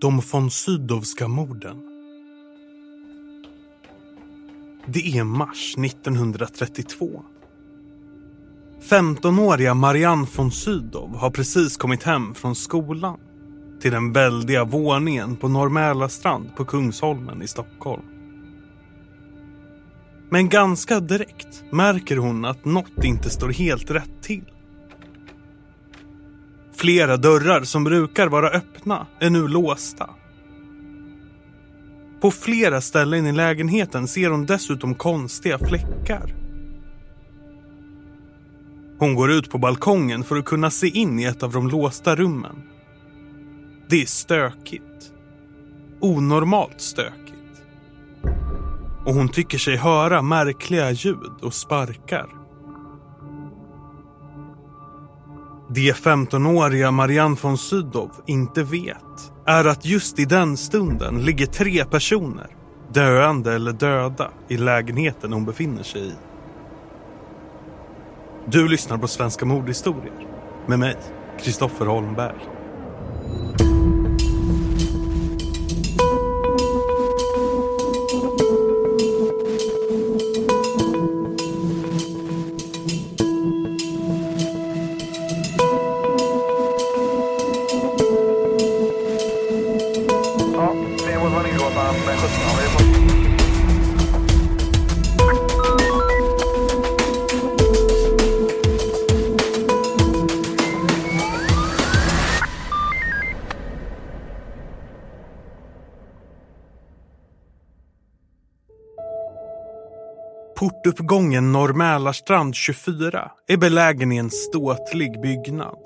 De von Sydowska morden. Det är mars 1932. 15-åriga Marianne von Sydow har precis kommit hem från skolan till den väldiga våningen på Norrmälarstrand på Kungsholmen i Stockholm. Men ganska direkt märker hon att något inte står helt rätt till. Flera dörrar som brukar vara öppna är nu låsta. På flera ställen i lägenheten ser hon dessutom konstiga fläckar. Hon går ut på balkongen för att kunna se in i ett av de låsta rummen. Det är stökigt. Onormalt stökigt. Och hon tycker sig höra märkliga ljud och sparkar. Det 15-åriga Marianne von Sydow inte vet är att just i den stunden ligger tre personer, döende eller döda, i lägenheten hon befinner sig i. Du lyssnar på Svenska mordhistorier med mig, Kristoffer Holmberg. Portuppgången Norrmälarstrand 24 är belägen i en ståtlig byggnad.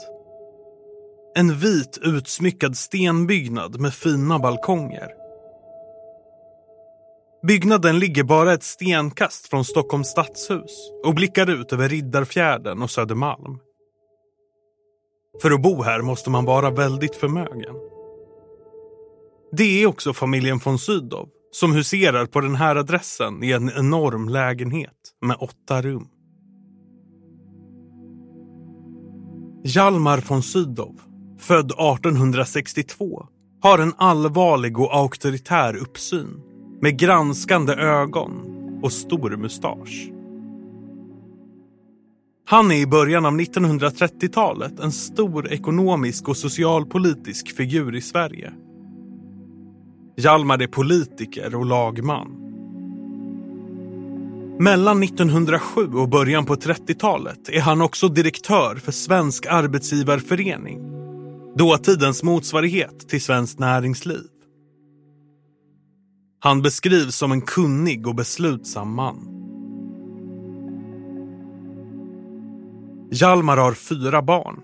En vit utsmyckad stenbyggnad med fina balkonger. Byggnaden ligger bara ett stenkast från Stockholms stadshus och blickar ut över Riddarfjärden och Södermalm. För att bo här måste man vara väldigt förmögen. Det är också familjen von Sydow som huserar på den här adressen i en enorm lägenhet med åtta rum. Hjalmar von Sydow, född 1862, har en allvarlig och auktoritär uppsyn med granskande ögon och stor mustasch. Han är i början av 1930-talet en stor ekonomisk och socialpolitisk figur i Sverige. Hjalmar är politiker och lagman. Mellan 1907 och början på 30-talet är han också direktör för Svensk Arbetsgivarförening. Dåtidens motsvarighet till Svenskt Näringsliv. Han beskrivs som en kunnig och beslutsam man. Hjalmar har fyra barn.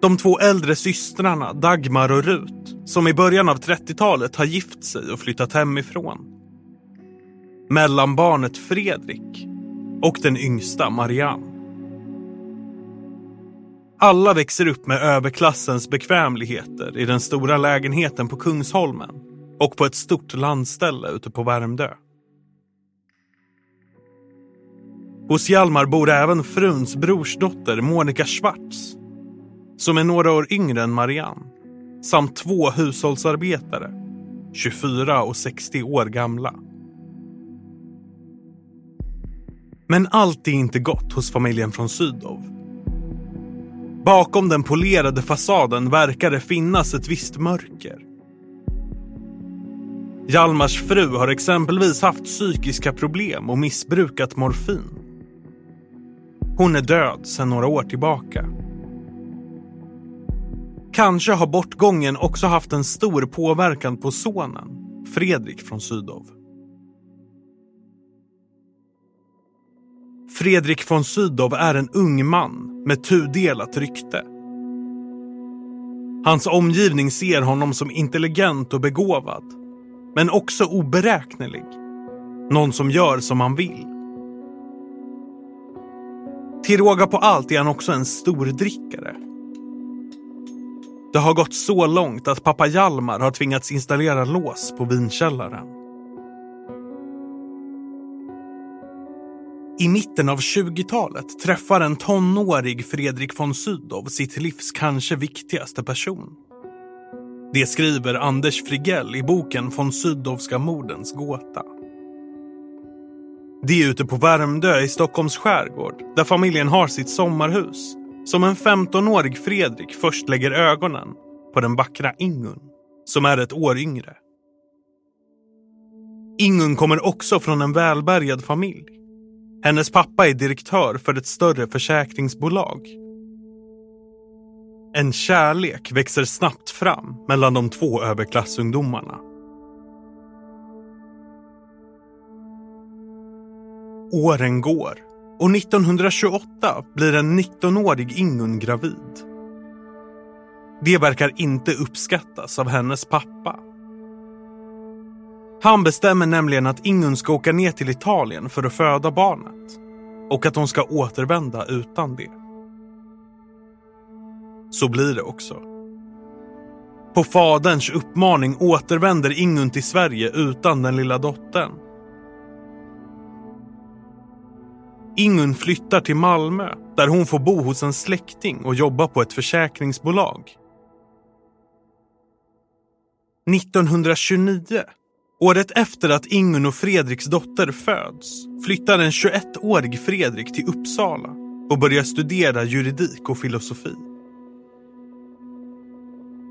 De två äldre systrarna Dagmar och Rut som i början av 30-talet har gift sig och flyttat hemifrån. Mellanbarnet Fredrik och den yngsta Marianne. Alla växer upp med överklassens bekvämligheter i den stora lägenheten på Kungsholmen och på ett stort landställe ute på Värmdö. Hos Hjalmar bor även fruns brorsdotter Monica Schwartz som är några år yngre än Marianne samt två hushållsarbetare, 24 och 60 år gamla. Men allt är inte gott hos familjen från Sydow. Bakom den polerade fasaden verkar det finnas ett visst mörker. Hjalmars fru har exempelvis haft psykiska problem och missbrukat morfin. Hon är död sedan några år tillbaka. Kanske har bortgången också haft en stor påverkan på sonen, Fredrik från Sydow. Fredrik von Sydow är en ung man med tudelat rykte. Hans omgivning ser honom som intelligent och begåvad, men också oberäknelig. Någon som gör som han vill. Till råga på allt är han också en stor drickare. Det har gått så långt att pappa Hjalmar har tvingats installera lås på vinkällaren. I mitten av 20-talet träffar en tonårig Fredrik von Sydow sitt livs kanske viktigaste person. Det skriver Anders Frigell i boken Von Sydowska mordens gåta. Det är ute på Värmdö i Stockholms skärgård där familjen har sitt sommarhus som en 15-årig Fredrik först lägger ögonen på den vackra Ingun som är ett år yngre. Ingun kommer också från en välbärgad familj. Hennes pappa är direktör för ett större försäkringsbolag. En kärlek växer snabbt fram mellan de två överklassungdomarna. Åren går och 1928 blir en 19-årig Ingun gravid. Det verkar inte uppskattas av hennes pappa. Han bestämmer nämligen att Ingun ska åka ner till Italien för att föda barnet och att hon ska återvända utan det. Så blir det också. På faderns uppmaning återvänder Ingun till Sverige utan den lilla dottern. Ingun flyttar till Malmö där hon får bo hos en släkting och jobba på ett försäkringsbolag. 1929, året efter att Ingun och Fredriks dotter föds, flyttar en 21-årig Fredrik till Uppsala och börjar studera juridik och filosofi.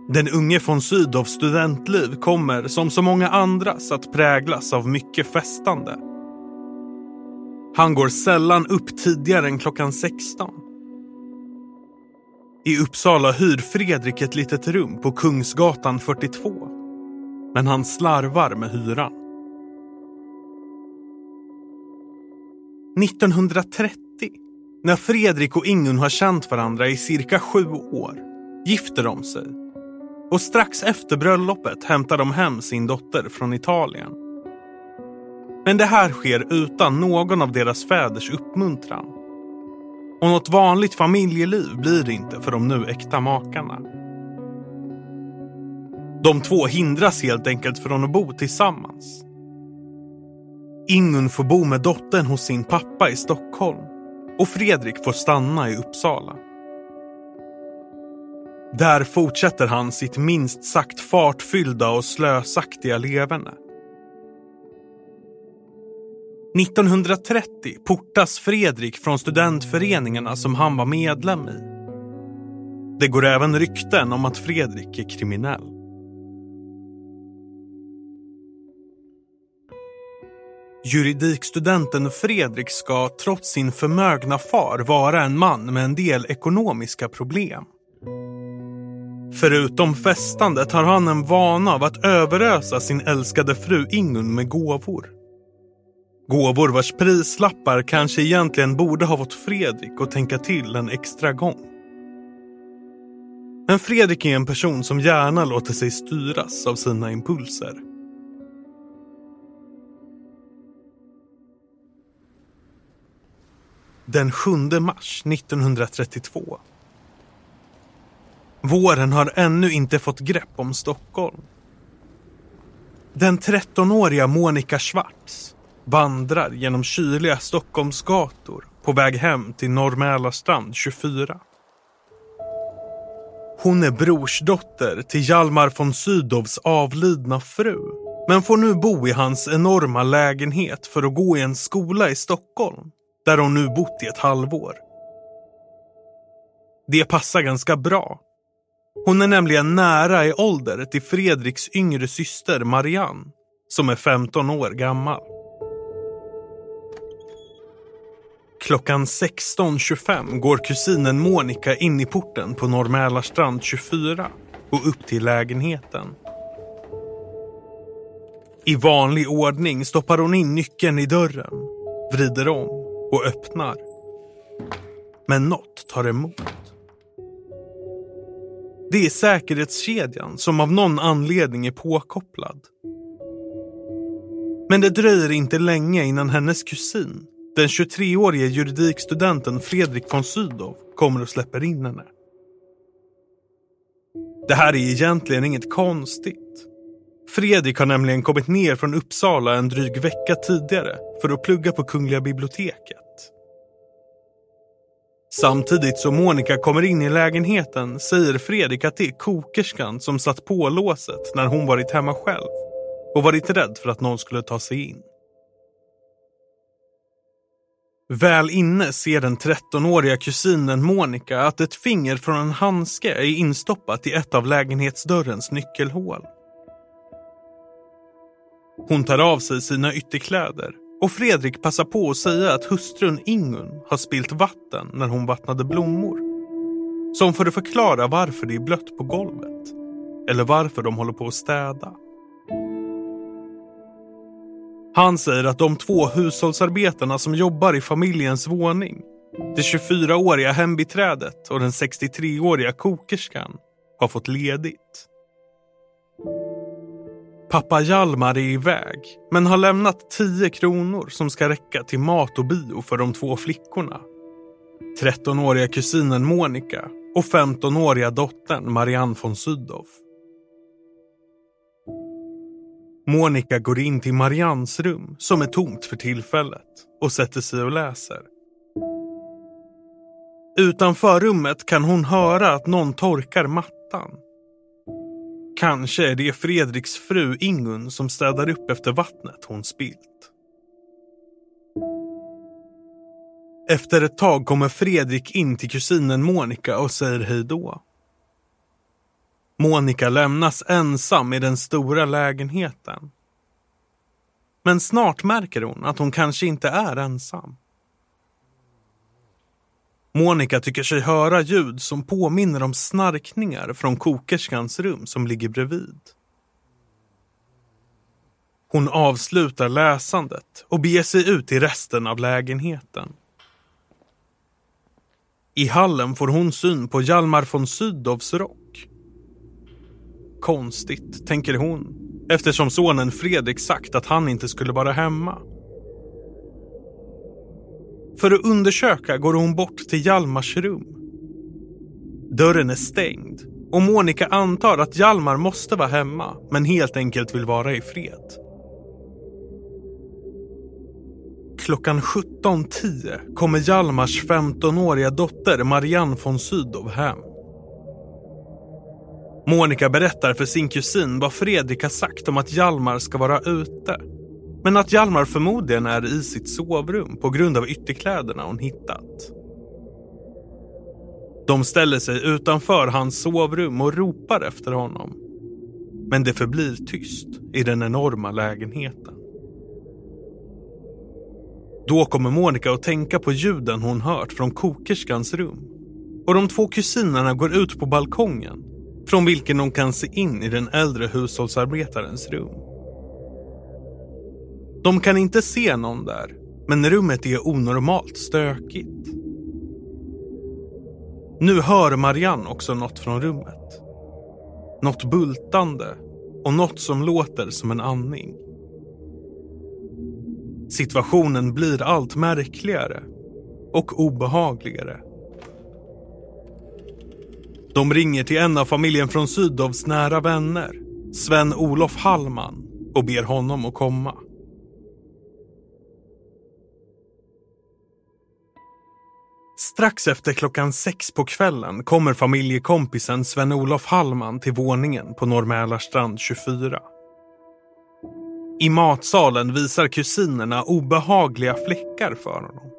Den unge von Sydows studentliv kommer, som så många andras, att präglas av mycket festande. Han går sällan upp tidigare än klockan 16. I Uppsala hyr Fredrik ett litet rum på Kungsgatan 42. Men han slarvar med hyran. 1930, när Fredrik och Ingun har känt varandra i cirka sju år, gifter de sig. Och strax efter bröllopet hämtar de hem sin dotter från Italien. Men det här sker utan någon av deras fäders uppmuntran. Och något vanligt familjeliv blir det inte för de nu äkta makarna. De två hindras helt enkelt från att bo tillsammans. Ingun får bo med dottern hos sin pappa i Stockholm och Fredrik får stanna i Uppsala. Där fortsätter han sitt minst sagt fartfyllda och slösaktiga leverne. 1930 portas Fredrik från studentföreningarna som han var medlem i. Det går även rykten om att Fredrik är kriminell. Juridikstudenten Fredrik ska trots sin förmögna far vara en man med en del ekonomiska problem. Förutom festandet har han en vana av att överösa sin älskade fru Ingun med gåvor. Gåvor vars prislappar kanske egentligen borde ha fått Fredrik att tänka till en extra gång. Men Fredrik är en person som gärna låter sig styras av sina impulser. Den 7 mars 1932. Våren har ännu inte fått grepp om Stockholm. Den 13-åriga Monica Schwartz vandrar genom kyliga Stockholmsgator på väg hem till Norr 24. Hon är brorsdotter till Hjalmar von Sydows avlidna fru men får nu bo i hans enorma lägenhet för att gå i en skola i Stockholm där hon nu bott i ett halvår. Det passar ganska bra. Hon är nämligen nära i ålder till Fredriks yngre syster Marianne som är 15 år gammal. Klockan 16.25 går kusinen Monica in i porten på Norr 24 och upp till lägenheten. I vanlig ordning stoppar hon in nyckeln i dörren, vrider om och öppnar. Men något tar emot. Det är säkerhetskedjan som av någon anledning är påkopplad. Men det dröjer inte länge innan hennes kusin den 23-årige juridikstudenten Fredrik von Sydow kommer och släpper in henne. Det här är egentligen inget konstigt. Fredrik har nämligen kommit ner från Uppsala en dryg vecka tidigare för att plugga på Kungliga biblioteket. Samtidigt som Monica kommer in i lägenheten säger Fredrik att det är kokerskan som satt på låset när hon varit hemma själv och varit rädd för att någon skulle ta sig in. Väl inne ser den 13-åriga kusinen Monica att ett finger från en handske är instoppat i ett av lägenhetsdörrens nyckelhål. Hon tar av sig sina ytterkläder och Fredrik passar på att säga att hustrun Ingun har spilt vatten när hon vattnade blommor. Som för att förklara varför det är blött på golvet. Eller varför de håller på att städa. Han säger att de två hushållsarbetarna som jobbar i familjens våning, det 24-åriga hembiträdet och den 63-åriga kokerskan, har fått ledigt. Pappa Hjalmar är iväg, men har lämnat 10 kronor som ska räcka till mat och bio för de två flickorna. 13-åriga kusinen Monica och 15-åriga dottern Marianne von Sydow. Monica går in till Marians rum, som är tomt för tillfället, och sätter sig och läser. Utanför rummet kan hon höra att någon torkar mattan. Kanske är det Fredriks fru Ingun som städar upp efter vattnet hon spilt. Efter ett tag kommer Fredrik in till kusinen Monica och säger hej då. Monica lämnas ensam i den stora lägenheten. Men snart märker hon att hon kanske inte är ensam. Monica tycker sig höra ljud som påminner om snarkningar från kokerskans rum som ligger bredvid. Hon avslutar läsandet och beger sig ut i resten av lägenheten. I hallen får hon syn på Hjalmar von Sydows rock. Konstigt, tänker hon, eftersom sonen Fredrik sagt att han inte skulle vara hemma. För att undersöka går hon bort till Hjalmars rum. Dörren är stängd och Monica antar att Hjalmar måste vara hemma men helt enkelt vill vara i fred. Klockan 17.10 kommer Hjalmars 15-åriga dotter Marianne von Sydow hem. Monica berättar för sin kusin vad Fredrik har sagt om att Hjalmar ska vara ute men att Hjalmar förmodligen är i sitt sovrum på grund av ytterkläderna hon hittat. De ställer sig utanför hans sovrum och ropar efter honom. Men det förblir tyst i den enorma lägenheten. Då kommer Monica att tänka på ljuden hon hört från kokerskans rum. Och de två kusinerna går ut på balkongen från vilken de kan se in i den äldre hushållsarbetarens rum. De kan inte se någon där, men rummet är onormalt stökigt. Nu hör Marianne också något från rummet. Något bultande och något som låter som en andning. Situationen blir allt märkligare och obehagligare. De ringer till en av familjen från Sydovs nära vänner, Sven-Olof Hallman, och ber honom att komma. Strax efter klockan sex på kvällen kommer familjekompisen Sven-Olof Hallman till våningen på Norr 24. I matsalen visar kusinerna obehagliga fläckar för honom.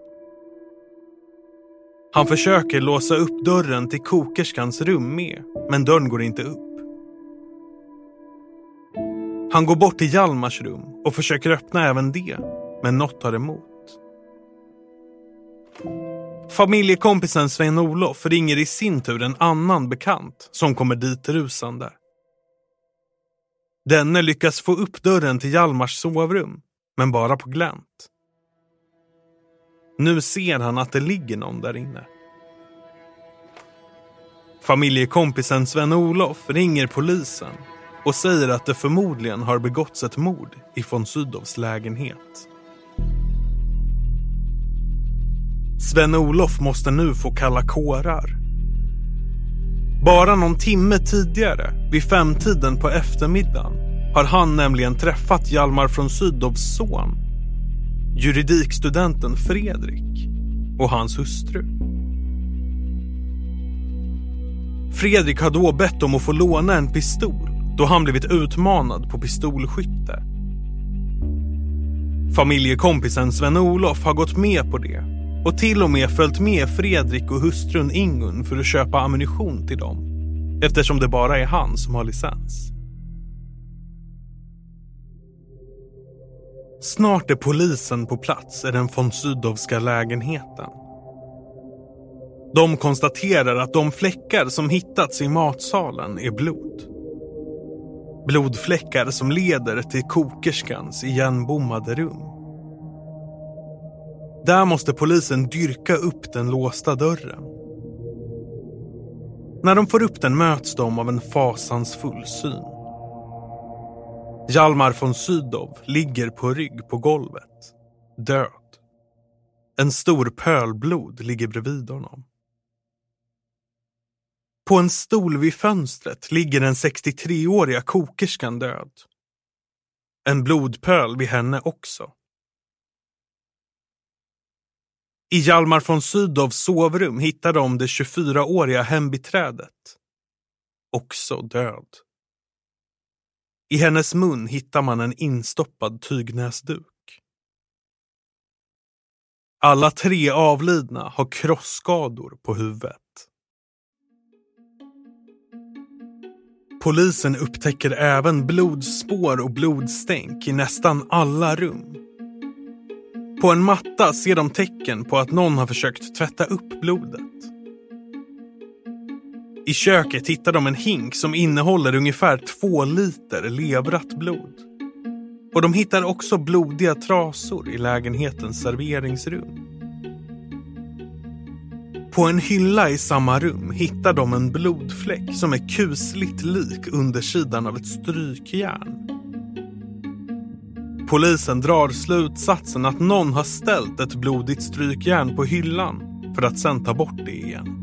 Han försöker låsa upp dörren till kokerskans rum med, men dörren går inte upp. Han går bort till Hjalmars rum och försöker öppna även det, men något tar emot. Familjekompisen Sven-Olof ringer i sin tur en annan bekant som kommer dit rusande. Denne lyckas få upp dörren till Hjalmars sovrum, men bara på glänt. Nu ser han att det ligger någon där inne. Familjekompisen Sven-Olof ringer polisen och säger att det förmodligen har begåtts ett mord i von Sydows lägenhet. Sven-Olof måste nu få kalla kårar. Bara någon timme tidigare, vid femtiden på eftermiddagen, har han nämligen träffat Hjalmar från Sydows son, juridikstudenten Fredrik och hans hustru. Fredrik har då bett om att få låna en pistol då han blivit utmanad på pistolskytte. Familjekompisen Sven-Olof har gått med på det och till och med följt med Fredrik och hustrun Ingun för att köpa ammunition till dem eftersom det bara är han som har licens. Snart är polisen på plats i den von Sydowska lägenheten. De konstaterar att de fläckar som hittats i matsalen är blod. Blodfläckar som leder till kokerskans igenbommade rum. Där måste polisen dyrka upp den låsta dörren. När de får upp den möts de av en fasansfull syn. Hjalmar von Sydow ligger på rygg på golvet, död. En stor pöl blod ligger bredvid honom. På en stol vid fönstret ligger den 63-åriga kokerskan död. En blodpöl vid henne också. I Hjalmar von Sydows sovrum hittar de det 24-åriga hembiträdet. Också död. I hennes mun hittar man en instoppad tygnäsduk. Alla tre avlidna har krossskador på huvudet. Polisen upptäcker även blodspår och blodstänk i nästan alla rum. På en matta ser de tecken på att någon har försökt tvätta upp blodet. I köket hittar de en hink som innehåller ungefär två liter levrat blod. Och de hittar också blodiga trasor i lägenhetens serveringsrum. På en hylla i samma rum hittar de en blodfläck som är kusligt lik undersidan av ett strykjärn. Polisen drar slutsatsen att någon har ställt ett blodigt strykjärn på hyllan för att sen ta bort det igen.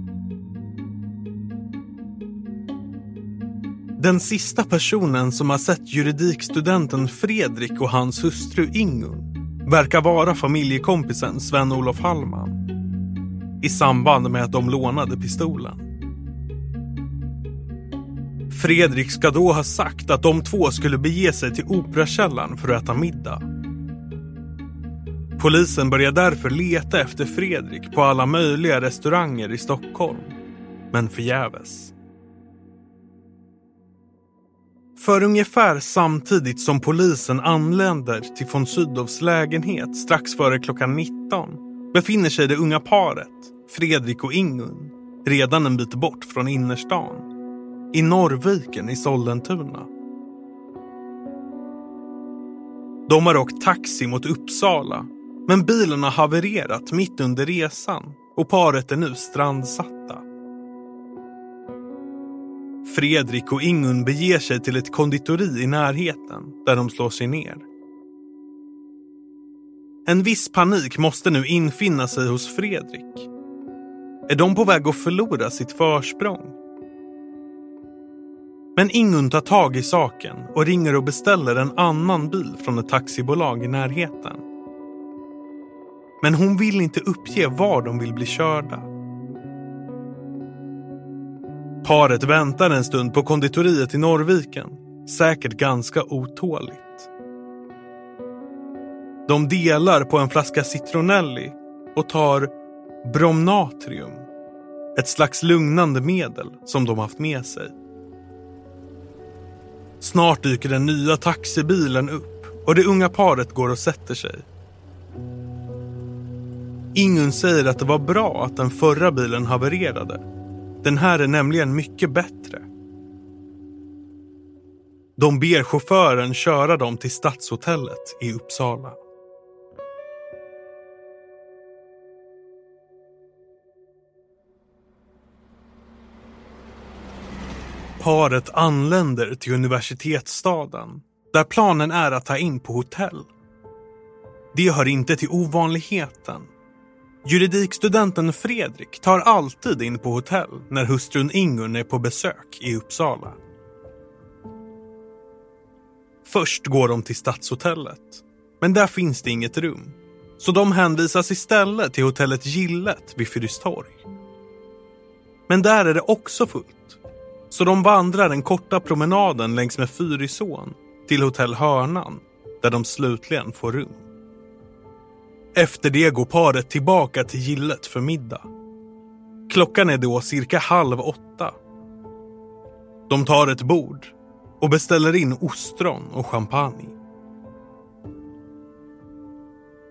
Den sista personen som har sett juridikstudenten Fredrik och hans hustru Ingun verkar vara familjekompisen Sven-Olof Hallman i samband med att de lånade pistolen. Fredrik ska då ha sagt att de två skulle bege sig till Operakällaren för att äta middag. Polisen börjar därför leta efter Fredrik på alla möjliga restauranger i Stockholm, men förgäves. För ungefär samtidigt som polisen anländer till von Sydows lägenhet strax före klockan 19 befinner sig det unga paret, Fredrik och Ingun, redan en bit bort från innerstan. I Norrviken i Sollentuna. De har åkt taxi mot Uppsala, men bilen har havererat mitt under resan och paret är nu strandsatta. Fredrik och Ingun beger sig till ett konditori i närheten där de slår sig ner. En viss panik måste nu infinna sig hos Fredrik. Är de på väg att förlora sitt försprång? Men Ingun tar tag i saken och ringer och beställer en annan bil från ett taxibolag i närheten. Men hon vill inte uppge var de vill bli körda. Paret väntar en stund på konditoriet i Norrviken, säkert ganska otåligt. De delar på en flaska citronelli och tar bromnatrium, ett slags lugnande medel som de haft med sig. Snart dyker den nya taxibilen upp och det unga paret går och sätter sig. Ingun säger att det var bra att den förra bilen havererade. Den här är nämligen mycket bättre. De ber chauffören köra dem till Stadshotellet i Uppsala. Paret anländer till universitetsstaden där planen är att ta in på hotell. Det hör inte till ovanligheten. Juridikstudenten Fredrik tar alltid in på hotell när hustrun Ingun är på besök i Uppsala. Först går de till Stadshotellet, men där finns det inget rum. Så de hänvisas istället till hotellet Gillet vid Fyristorg. Men där är det också fullt Så de vandrar den korta promenaden längs med Fyrisån till hotell Hörnan där de slutligen får rum. Efter det går paret tillbaka till gillet för middag. Klockan är då cirka halv åtta. De tar ett bord och beställer in ostron och champagne.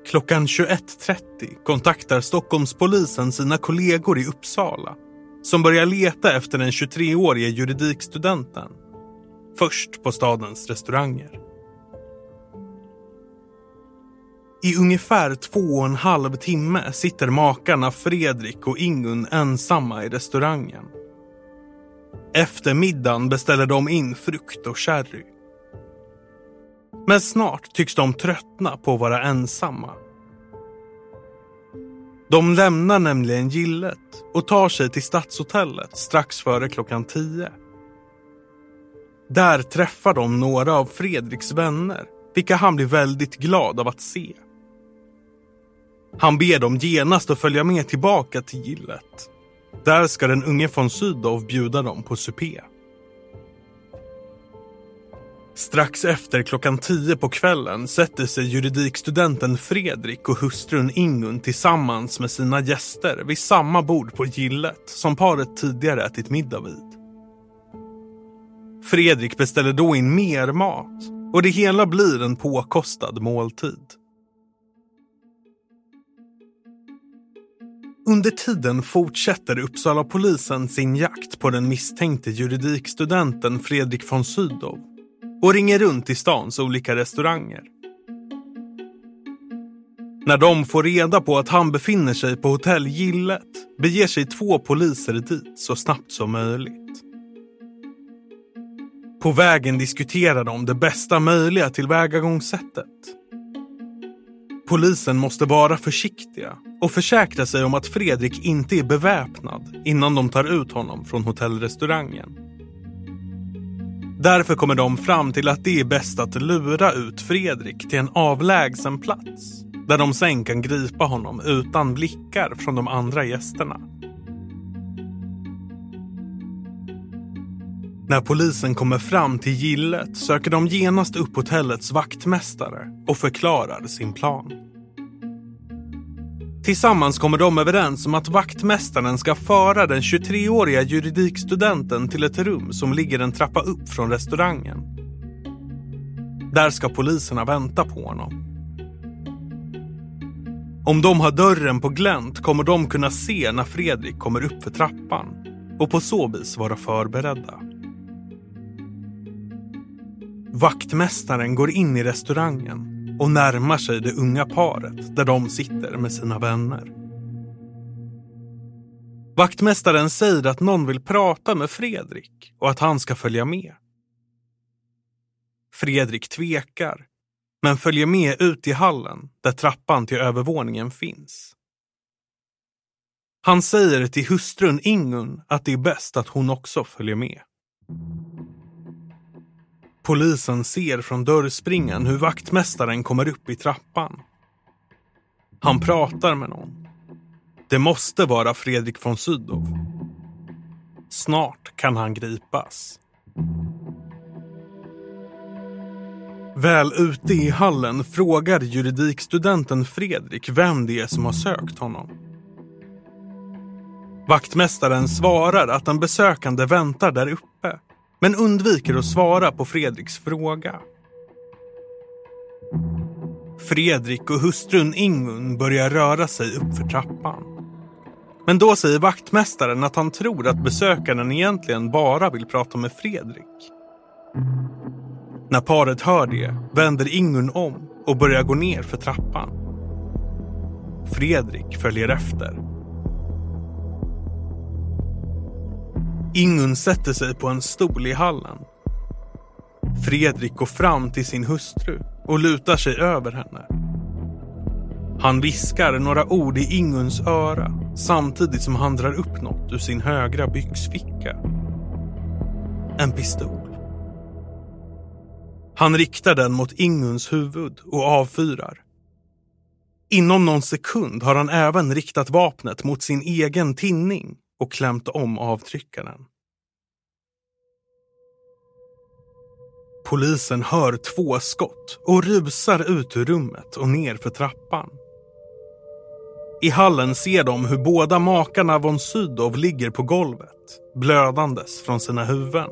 Klockan 21.30 kontaktar Stockholmspolisen sina kollegor i Uppsala som börjar leta efter den 23-årige juridikstudenten. Först på stadens restauranger. I ungefär två och en halv timme sitter makarna Fredrik och Ingun ensamma i restaurangen. Efter middagen beställer de in frukt och sherry. Men snart tycks de tröttna på att vara ensamma. De lämnar nämligen gillet och tar sig till Stadshotellet strax före klockan tio. Där träffar de några av Fredriks vänner, vilka han blir väldigt glad av att se. Han ber dem genast att följa med tillbaka till gillet. Där ska den unge von Sydow bjuda dem på supé. Strax efter klockan tio på kvällen sätter sig juridikstudenten Fredrik och hustrun Ingun tillsammans med sina gäster vid samma bord på gillet som paret tidigare ätit middag vid. Fredrik beställer då in mer mat och det hela blir en påkostad måltid. Under tiden fortsätter Uppsala polisen sin jakt på den misstänkte juridikstudenten Fredrik von Sydow och ringer runt i stans olika restauranger. När de får reda på att han befinner sig på hotell Gillet beger sig två poliser dit så snabbt som möjligt. På vägen diskuterar de det bästa möjliga tillvägagångssättet. Polisen måste vara försiktiga och försäkra sig om att Fredrik inte är beväpnad innan de tar ut honom från hotellrestaurangen. Därför kommer de fram till att det är bäst att lura ut Fredrik till en avlägsen plats där de sen kan gripa honom utan blickar från de andra gästerna. När polisen kommer fram till gillet söker de genast upp hotellets vaktmästare och förklarar sin plan. Tillsammans kommer de överens om att vaktmästaren ska föra den 23-åriga juridikstudenten till ett rum som ligger en trappa upp från restaurangen. Där ska poliserna vänta på honom. Om de har dörren på glänt kommer de kunna se när Fredrik kommer upp för trappan och på så vis vara förberedda. Vaktmästaren går in i restaurangen och närmar sig det unga paret där de sitter med sina vänner. Vaktmästaren säger att någon vill prata med Fredrik och att han ska följa med. Fredrik tvekar, men följer med ut i hallen där trappan till övervåningen finns. Han säger till hustrun Ingun att det är bäst att hon också följer med. Polisen ser från dörrspringan hur vaktmästaren kommer upp i trappan. Han pratar med någon. Det måste vara Fredrik von Sydow. Snart kan han gripas. Väl ute i hallen frågar juridikstudenten Fredrik vem det är som har sökt honom. Vaktmästaren svarar att en besökande väntar där uppe men undviker att svara på Fredriks fråga. Fredrik och hustrun Ingun börjar röra sig uppför trappan. Men då säger vaktmästaren att han tror att besökaren egentligen bara vill prata med Fredrik. När paret hör det vänder Ingun om och börjar gå ner för trappan. Fredrik följer efter. Ingun sätter sig på en stol i hallen. Fredrik går fram till sin hustru och lutar sig över henne. Han viskar några ord i Inguns öra samtidigt som han drar upp något ur sin högra byxficka. En pistol. Han riktar den mot Inguns huvud och avfyrar. Inom någon sekund har han även riktat vapnet mot sin egen tinning och klämt om avtryckaren. Polisen hör två skott och rusar ut ur rummet och ner för trappan. I hallen ser de hur båda makarna von Sydow ligger på golvet, blödandes från sina huvuden.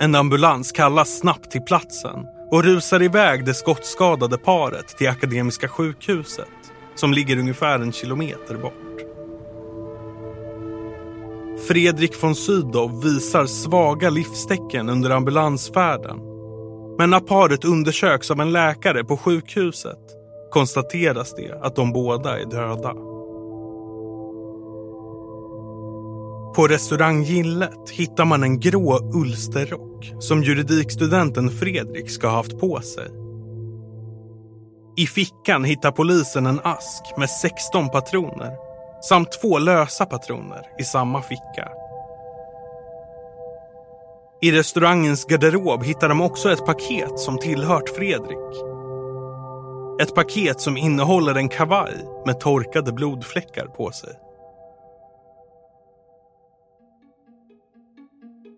En ambulans kallas snabbt till platsen och rusar iväg det skottskadade paret till Akademiska sjukhuset som ligger ungefär en kilometer bort. Fredrik von Sydow visar svaga livstecken under ambulansfärden. Men när paret undersöks av en läkare på sjukhuset konstateras det att de båda är döda. På restaurang Gillet hittar man en grå ulsterrock som juridikstudenten Fredrik ska ha haft på sig. I fickan hittar polisen en ask med 16 patroner samt två lösa patroner i samma ficka. I restaurangens garderob hittar de också ett paket som tillhört Fredrik. Ett paket som innehåller en kavaj med torkade blodfläckar på sig.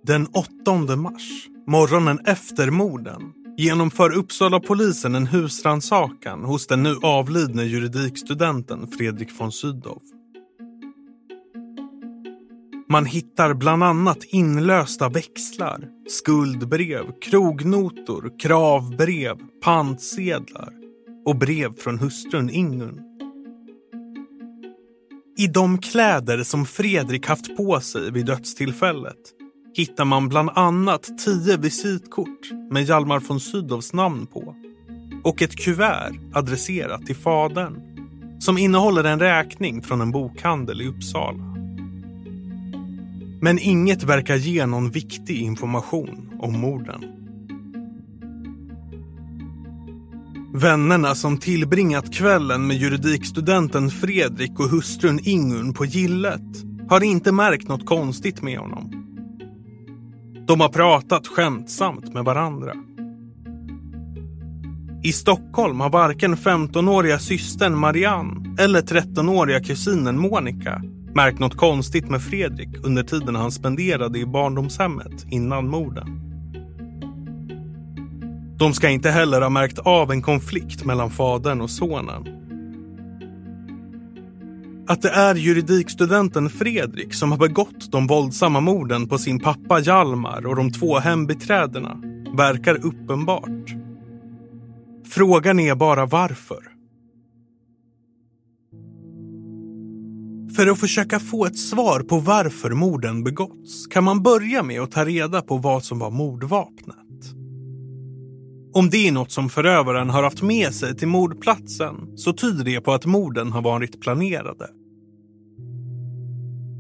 Den 8 mars, morgonen efter morden, genomför Uppsala polisen en husrannsakan hos den nu avlidne juridikstudenten Fredrik von Sydow. Man hittar bland annat inlösta växlar, skuldbrev, krognotor, kravbrev, pantsedlar och brev från hustrun Ingun. I de kläder som Fredrik haft på sig vid dödstillfället hittar man bland annat tio visitkort med Hjalmar von Sydows namn på och ett kuvert adresserat till fadern som innehåller en räkning från en bokhandel i Uppsala. Men inget verkar ge någon viktig information om morden. Vännerna som tillbringat kvällen med juridikstudenten Fredrik och hustrun Ingun på gillet har inte märkt något konstigt med honom. De har pratat skämtsamt med varandra. I Stockholm har varken 15-åriga systern Marianne eller 13-åriga kusinen Monica märkt något konstigt med Fredrik under tiden han spenderade i barndomshemmet innan morden. De ska inte heller ha märkt av en konflikt mellan fadern och sonen. Att det är juridikstudenten Fredrik som har begått de våldsamma morden på sin pappa Jalmar och de två hembiträdena verkar uppenbart. Frågan är bara varför. För att försöka få ett svar på varför morden begåtts kan man börja med att ta reda på vad som var mordvapnet. Om det är något som förövaren har haft med sig till mordplatsen så tyder det på att morden har varit planerade.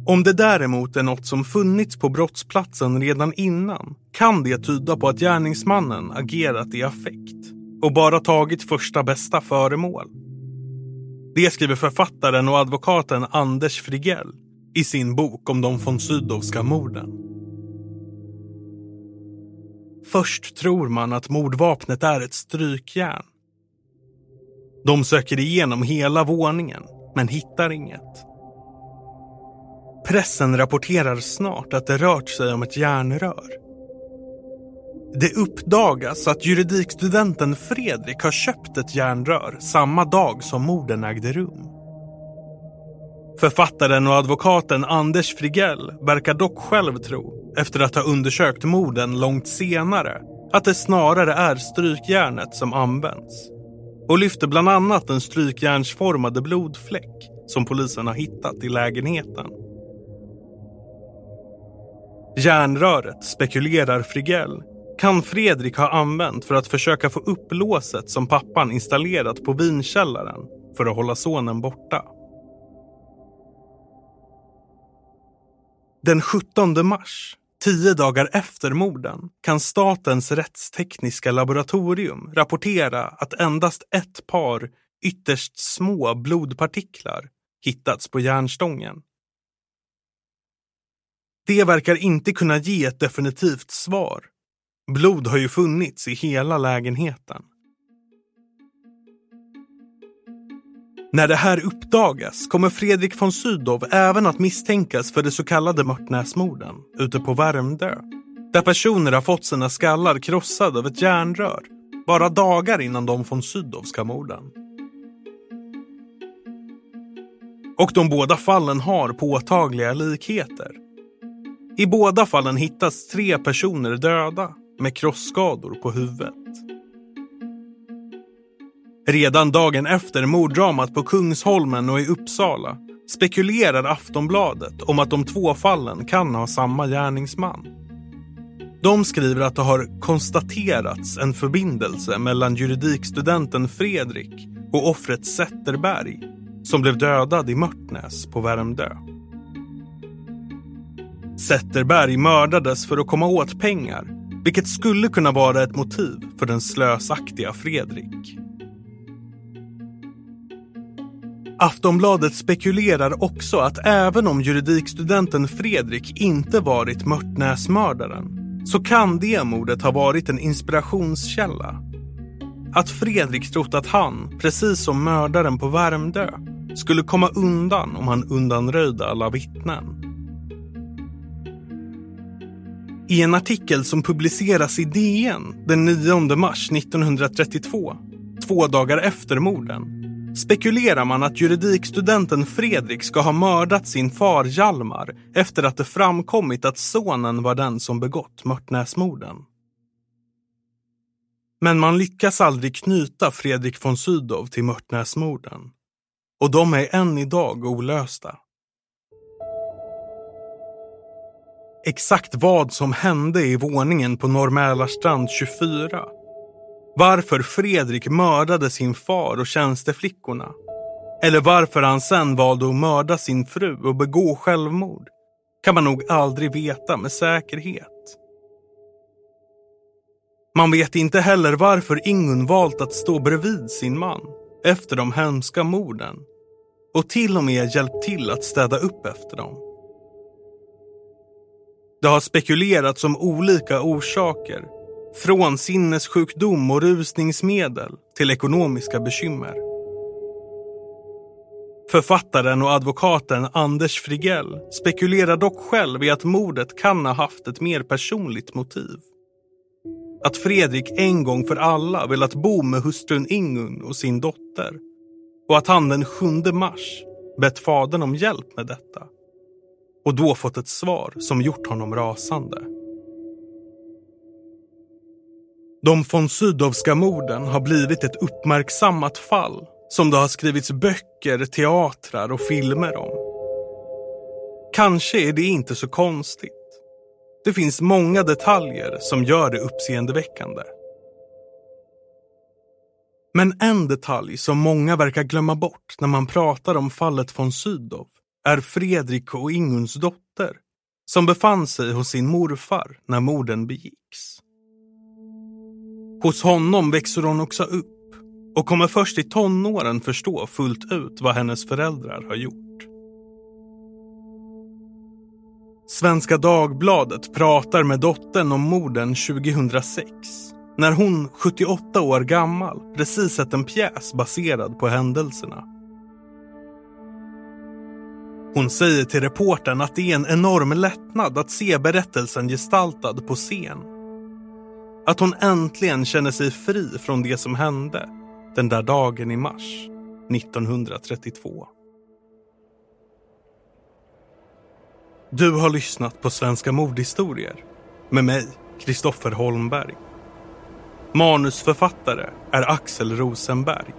Om det däremot är något som funnits på brottsplatsen redan innan kan det tyda på att gärningsmannen agerat i affekt och bara tagit första bästa föremål. Det skriver författaren och advokaten Anders Frigell i sin bok om de von Sydowska morden. Först tror man att mordvapnet är ett strykjärn. De söker igenom hela våningen, men hittar inget. Pressen rapporterar snart att det rört sig om ett järnrör. Det uppdagas att juridikstudenten Fredrik har köpt ett järnrör samma dag som morden ägde rum. Författaren och advokaten Anders Frigell verkar dock själv tro, efter att ha undersökt morden långt senare, att det snarare är strykjärnet som används. Och lyfter bland annat den strykjärnsformade blodfläck som polisen har hittat i lägenheten. Järnröret, spekulerar Frigell, kan Fredrik ha använt för att försöka få upp låset som pappan installerat på vinkällaren för att hålla sonen borta. Den 17 mars, tio dagar efter morden, kan Statens rättstekniska laboratorium rapportera att endast ett par ytterst små blodpartiklar hittats på järnstången. Det verkar inte kunna ge ett definitivt svar Blod har ju funnits i hela lägenheten. När det här uppdagas kommer Fredrik von Sydow även att misstänkas för de så kallade Mörtnäsmorden ute på Värmdö Där personer har fått sina skallar krossade av ett järnrör bara dagar innan de von Sydowska morden. Och de båda fallen har påtagliga likheter. I båda fallen hittas tre personer döda med krossskador på huvudet. Redan dagen efter morddramat på Kungsholmen och i Uppsala spekulerar Aftonbladet om att de två fallen kan ha samma gärningsman. De skriver att det har konstaterats en förbindelse mellan juridikstudenten Fredrik och offret Zetterberg som blev dödad i Mörtnäs på Värmdö. Zetterberg mördades för att komma åt pengar vilket skulle kunna vara ett motiv för den slösaktiga Fredrik. Aftonbladet spekulerar också att även om juridikstudenten Fredrik inte varit Mörtnäsmördaren så kan det mordet ha varit en inspirationskälla. Att Fredrik trott att han, precis som mördaren på Värmdö, skulle komma undan om han undanröjde alla vittnen. I en artikel som publiceras i DN den 9 mars 1932, två dagar efter morden, spekulerar man att juridikstudenten Fredrik ska ha mördat sin far Hjalmar efter att det framkommit att sonen var den som begått Mörtnäsmorden. Men man lyckas aldrig knyta Fredrik von Sydow till Mörtnäsmorden. Och de är än idag olösta. Exakt vad som hände i våningen på Norr 24 varför Fredrik mördade sin far och tjänsteflickorna. Eller varför han sen valde att mörda sin fru och begå självmord kan man nog aldrig veta med säkerhet. Man vet inte heller varför Ingun valt att stå bredvid sin man efter de hemska morden och till och med hjälpt till att städa upp efter dem. Det har spekulerats om olika orsaker från sinnessjukdom och rusningsmedel till ekonomiska bekymmer. Författaren och advokaten Anders Frigell spekulerar dock själv i att mordet kan ha haft ett mer personligt motiv. Att Fredrik en gång för alla velat bo med hustrun Ingun och sin dotter och att han den 7 mars bett fadern om hjälp med detta och då fått ett svar som gjort honom rasande. De von Sydowska morden har blivit ett uppmärksammat fall som det har skrivits böcker, teatrar och filmer om. Kanske är det inte så konstigt. Det finns många detaljer som gör det uppseendeväckande. Men en detalj som många verkar glömma bort när man pratar om fallet von Sydow är Fredrik och Inguns dotter som befann sig hos sin morfar när morden begicks. Hos honom växer hon också upp och kommer först i tonåren förstå fullt ut vad hennes föräldrar har gjort. Svenska Dagbladet pratar med dottern om morden 2006 när hon, 78 år gammal, precis sett en pjäs baserad på händelserna. Hon säger till reportern att det är en enorm lättnad att se berättelsen gestaltad på scen att hon äntligen känner sig fri från det som hände den där dagen i mars 1932. Du har lyssnat på Svenska mordhistorier med mig, Kristoffer Holmberg. Manusförfattare är Axel Rosenberg.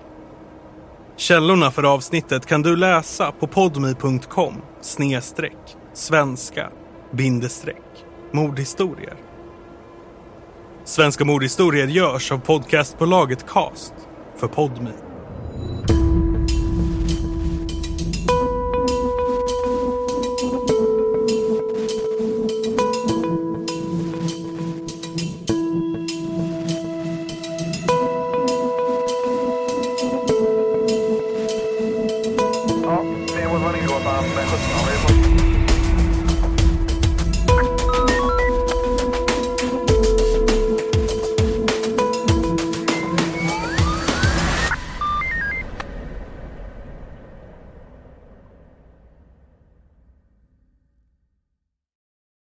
Källorna för avsnittet kan du läsa på podmi.com snedstreck svenska bindestreck mordhistorier. Svenska mordhistorier görs av podcastbolaget Cast för Podme.